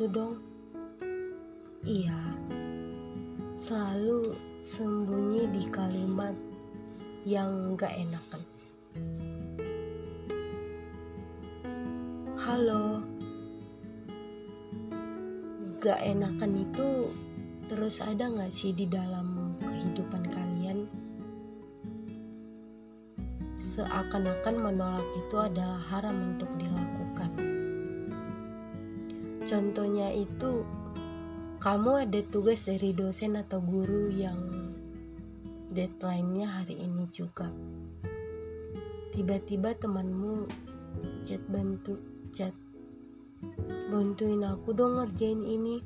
gitu dong. Iya, selalu sembunyi di kalimat yang gak enakan. Halo, gak enakan itu terus ada gak sih di dalam kehidupan kalian? Seakan-akan menolak itu adalah haram untuk. Contohnya itu, kamu ada tugas dari dosen atau guru yang deadline-nya hari ini juga. Tiba-tiba temanmu chat bantu chat bantuin aku dong ngerjain ini.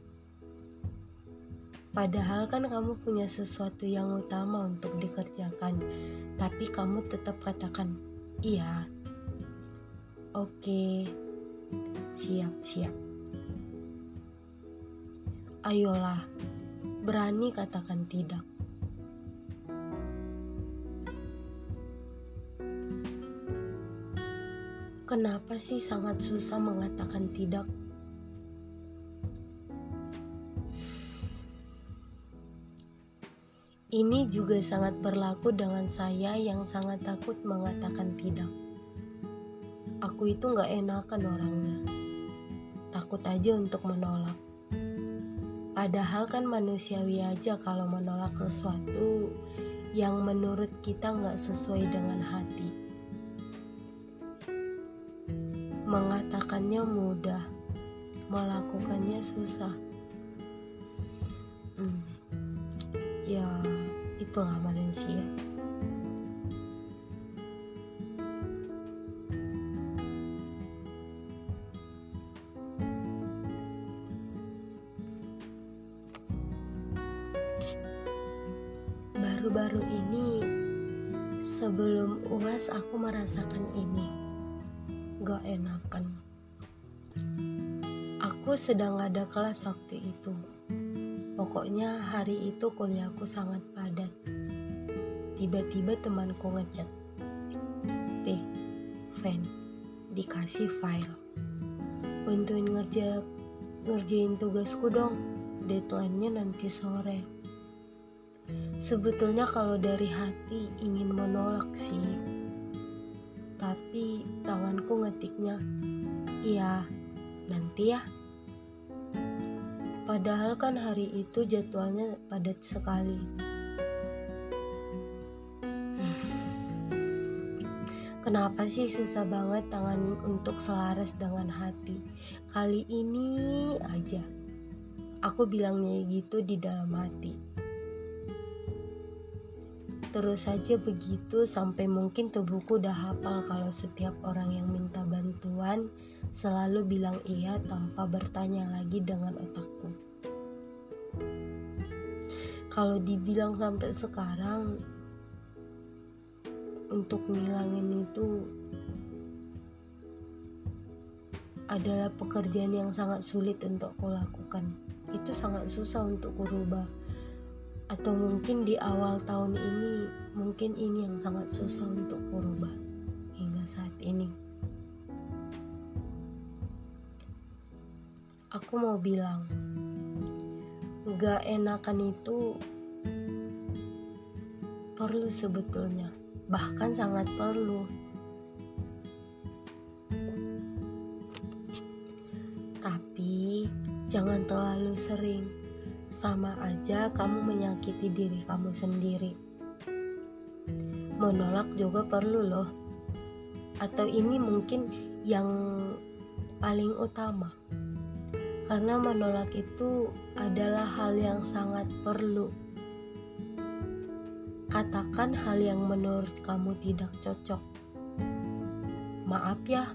Padahal kan kamu punya sesuatu yang utama untuk dikerjakan tapi kamu tetap katakan iya. Oke. Siap siap ayolah berani katakan tidak Kenapa sih sangat susah mengatakan tidak? Ini juga sangat berlaku dengan saya yang sangat takut mengatakan tidak. Aku itu gak enakan orangnya. Takut aja untuk menolak. Padahal kan manusiawi aja kalau menolak sesuatu yang menurut kita gak sesuai dengan hati. Mengatakannya mudah, melakukannya susah. Hmm, ya, itulah manusia. Baru-baru ini, sebelum UAS, aku merasakan ini gak enakan. Aku sedang ada kelas waktu itu. Pokoknya hari itu kuliahku sangat padat. Tiba-tiba temanku ngechat. P, Ven, dikasih file. Bantuin ngerja, ngerjain tugasku dong. Deadline-nya nanti sore. Sebetulnya kalau dari hati ingin menolak sih tapi tanganku ngetiknya iya nanti ya padahal kan hari itu jadwalnya padat sekali Kenapa sih susah banget tangan untuk selaras dengan hati? Kali ini aja. Aku bilangnya gitu di dalam hati. Terus saja begitu sampai mungkin tubuhku udah hafal kalau setiap orang yang minta bantuan selalu bilang iya tanpa bertanya lagi dengan otakku. Kalau dibilang sampai sekarang untuk ngilangin itu adalah pekerjaan yang sangat sulit untuk kulakukan. Itu sangat susah untuk kurubah atau mungkin di awal tahun ini mungkin ini yang sangat susah untuk berubah hingga saat ini. Aku mau bilang gak enakan itu perlu sebetulnya. Bahkan sangat perlu. Tapi jangan terlalu sering sama aja kamu menyakiti diri kamu sendiri. Menolak juga perlu loh. Atau ini mungkin yang paling utama. Karena menolak itu adalah hal yang sangat perlu. Katakan hal yang menurut kamu tidak cocok. Maaf ya,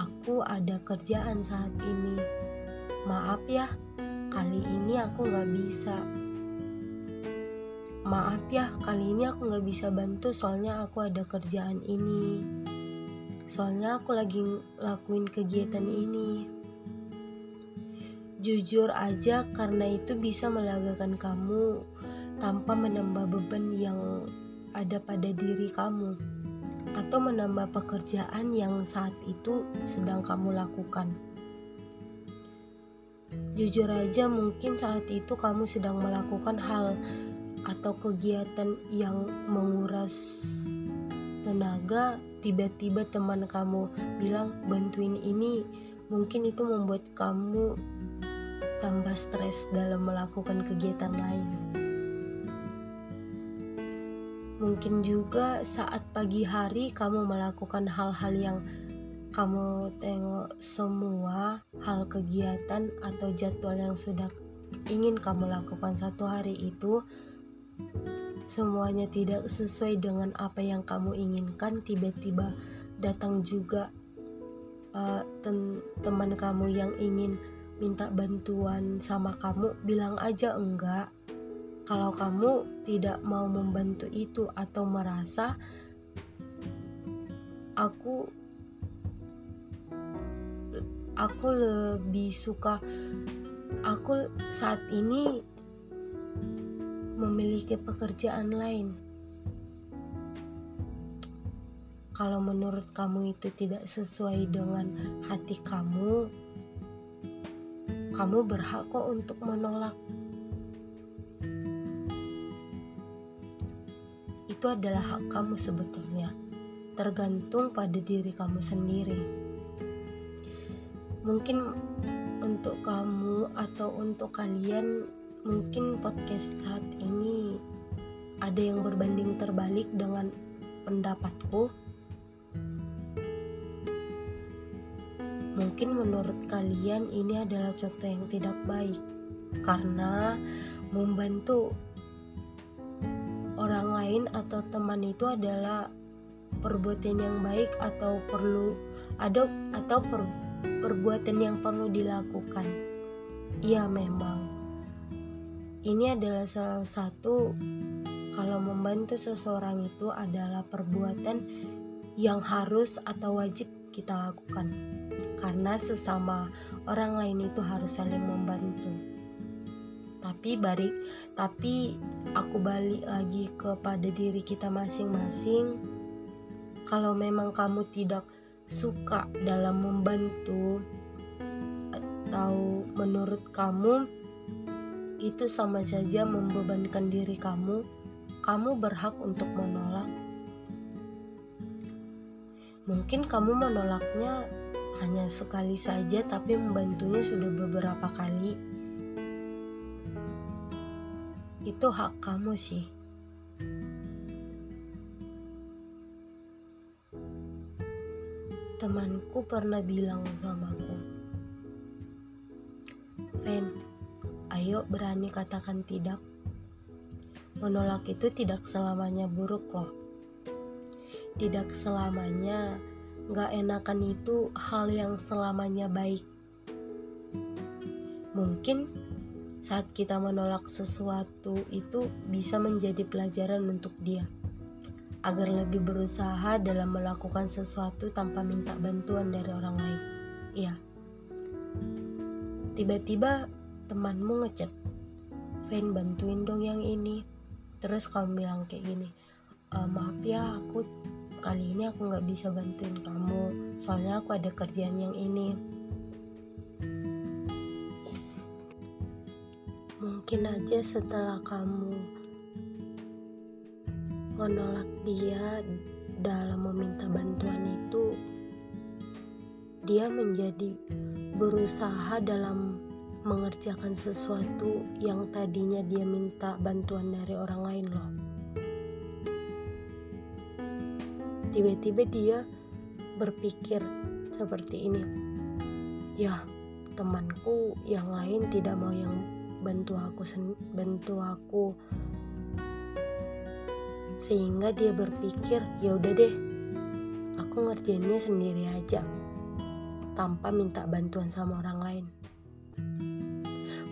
aku ada kerjaan saat ini. Maaf ya, kali ini aku gak bisa. Maaf ya kali ini aku gak bisa bantu soalnya aku ada kerjaan ini. Soalnya aku lagi lakuin kegiatan ini. Jujur aja karena itu bisa melagakan kamu tanpa menambah beban yang ada pada diri kamu atau menambah pekerjaan yang saat itu sedang kamu lakukan Jujur aja, mungkin saat itu kamu sedang melakukan hal atau kegiatan yang menguras tenaga. Tiba-tiba teman kamu bilang, "Bantuin ini." Mungkin itu membuat kamu tambah stres dalam melakukan kegiatan lain. Mungkin juga saat pagi hari kamu melakukan hal-hal yang kamu tengok semua hal kegiatan atau jadwal yang sudah ingin kamu lakukan satu hari itu semuanya tidak sesuai dengan apa yang kamu inginkan tiba-tiba datang juga uh, teman kamu yang ingin minta bantuan sama kamu bilang aja enggak. Kalau kamu tidak mau membantu itu atau merasa aku aku lebih suka aku saat ini memiliki pekerjaan lain. Kalau menurut kamu itu tidak sesuai dengan hati kamu, kamu berhak kok untuk menolak. Itu adalah hak kamu sebetulnya, tergantung pada diri kamu sendiri mungkin untuk kamu atau untuk kalian mungkin podcast saat ini ada yang berbanding terbalik dengan pendapatku. Mungkin menurut kalian ini adalah contoh yang tidak baik karena membantu orang lain atau teman itu adalah perbuatan yang baik atau perlu ada atau per, perbuatan yang perlu dilakukan. Ya, memang. Ini adalah salah satu kalau membantu seseorang itu adalah perbuatan yang harus atau wajib kita lakukan. Karena sesama orang lain itu harus saling membantu. Tapi balik tapi aku balik lagi kepada diri kita masing-masing. Kalau memang kamu tidak suka dalam membantu atau menurut kamu itu sama saja membebankan diri kamu, kamu berhak untuk menolak. Mungkin kamu menolaknya hanya sekali saja, tapi membantunya sudah beberapa kali. Itu hak kamu sih. Temanku pernah bilang sama aku Fen, ayo berani katakan tidak. Menolak itu tidak selamanya buruk loh. Tidak selamanya gak enakan itu hal yang selamanya baik. Mungkin saat kita menolak sesuatu itu bisa menjadi pelajaran untuk dia agar lebih berusaha dalam melakukan sesuatu tanpa minta bantuan dari orang lain. Iya. Tiba-tiba temanmu ngechat, Fen bantuin dong yang ini. Terus kamu bilang kayak gini, e, maaf ya aku kali ini aku nggak bisa bantuin kamu, soalnya aku ada kerjaan yang ini. Mungkin aja setelah kamu menolak dia dalam meminta bantuan itu dia menjadi berusaha dalam mengerjakan sesuatu yang tadinya dia minta bantuan dari orang lain loh. Tiba-tiba dia berpikir seperti ini ya temanku yang lain tidak mau yang bantu aku bantu aku sehingga dia berpikir ya udah deh aku ngerjainnya sendiri aja tanpa minta bantuan sama orang lain.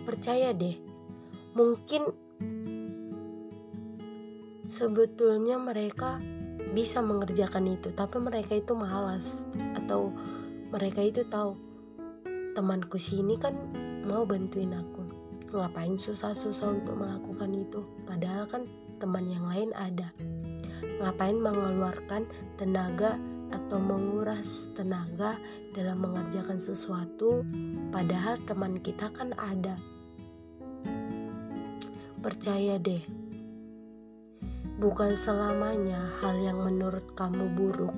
Percaya deh mungkin sebetulnya mereka bisa mengerjakan itu tapi mereka itu malas atau mereka itu tahu temanku sini kan mau bantuin aku ngapain susah-susah untuk melakukan itu? Padahal kan teman yang lain ada. Ngapain mengeluarkan tenaga atau menguras tenaga dalam mengerjakan sesuatu, padahal teman kita kan ada. Percaya deh, bukan selamanya hal yang menurut kamu buruk,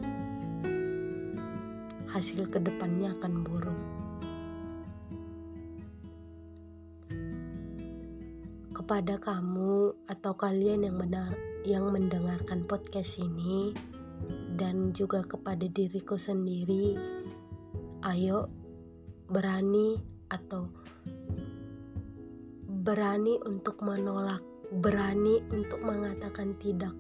hasil ke depannya akan buruk. Kepada kamu atau kalian yang benar yang mendengarkan podcast ini dan juga kepada diriku sendiri, ayo berani atau berani untuk menolak, berani untuk mengatakan tidak.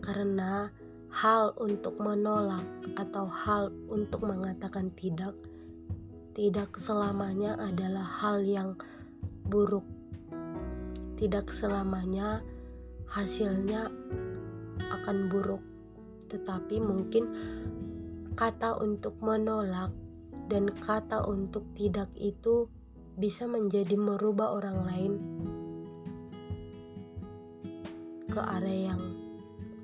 Karena hal untuk menolak atau hal untuk mengatakan tidak tidak selamanya adalah hal yang buruk. Tidak selamanya hasilnya akan buruk, tetapi mungkin kata untuk menolak dan kata untuk tidak itu bisa menjadi merubah orang lain ke arah yang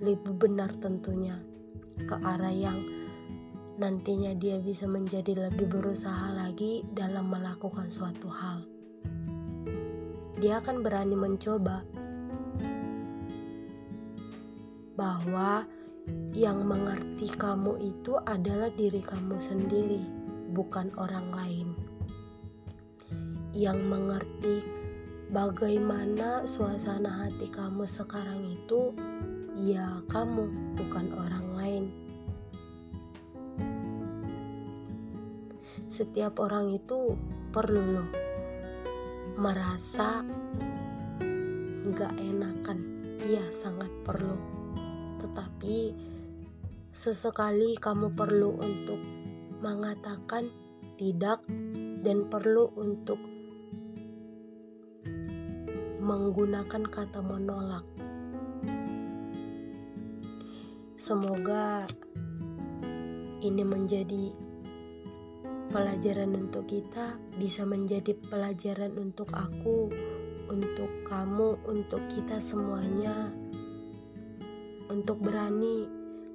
lebih benar tentunya, ke arah yang nantinya dia bisa menjadi lebih berusaha lagi dalam melakukan suatu hal. Dia akan berani mencoba bahwa yang mengerti kamu itu adalah diri kamu sendiri, bukan orang lain. Yang mengerti bagaimana suasana hati kamu sekarang itu, ya kamu, bukan orang lain. Setiap orang itu perlu loh merasa nggak enakan, iya sangat perlu tetapi sesekali kamu perlu untuk mengatakan tidak dan perlu untuk menggunakan kata menolak. Semoga ini menjadi pelajaran untuk kita, bisa menjadi pelajaran untuk aku, untuk kamu, untuk kita semuanya. Untuk berani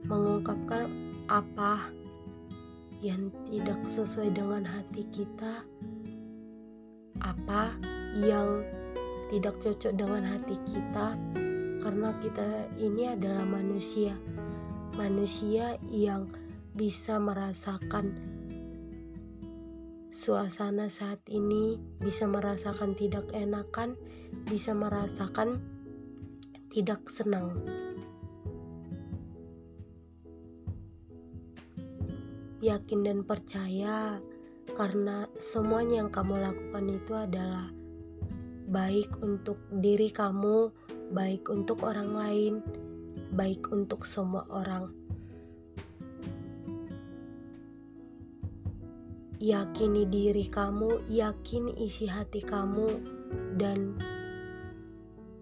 mengungkapkan apa yang tidak sesuai dengan hati kita, apa yang tidak cocok dengan hati kita, karena kita ini adalah manusia, manusia yang bisa merasakan suasana saat ini, bisa merasakan tidak enakan, bisa merasakan tidak senang. yakin dan percaya karena semuanya yang kamu lakukan itu adalah baik untuk diri kamu, baik untuk orang lain, baik untuk semua orang. Yakini diri kamu, yakini isi hati kamu, dan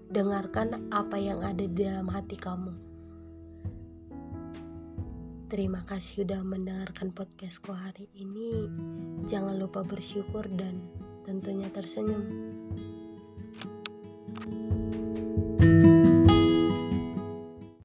dengarkan apa yang ada di dalam hati kamu. Terima kasih sudah mendengarkan podcastku hari ini. Jangan lupa bersyukur dan tentunya tersenyum.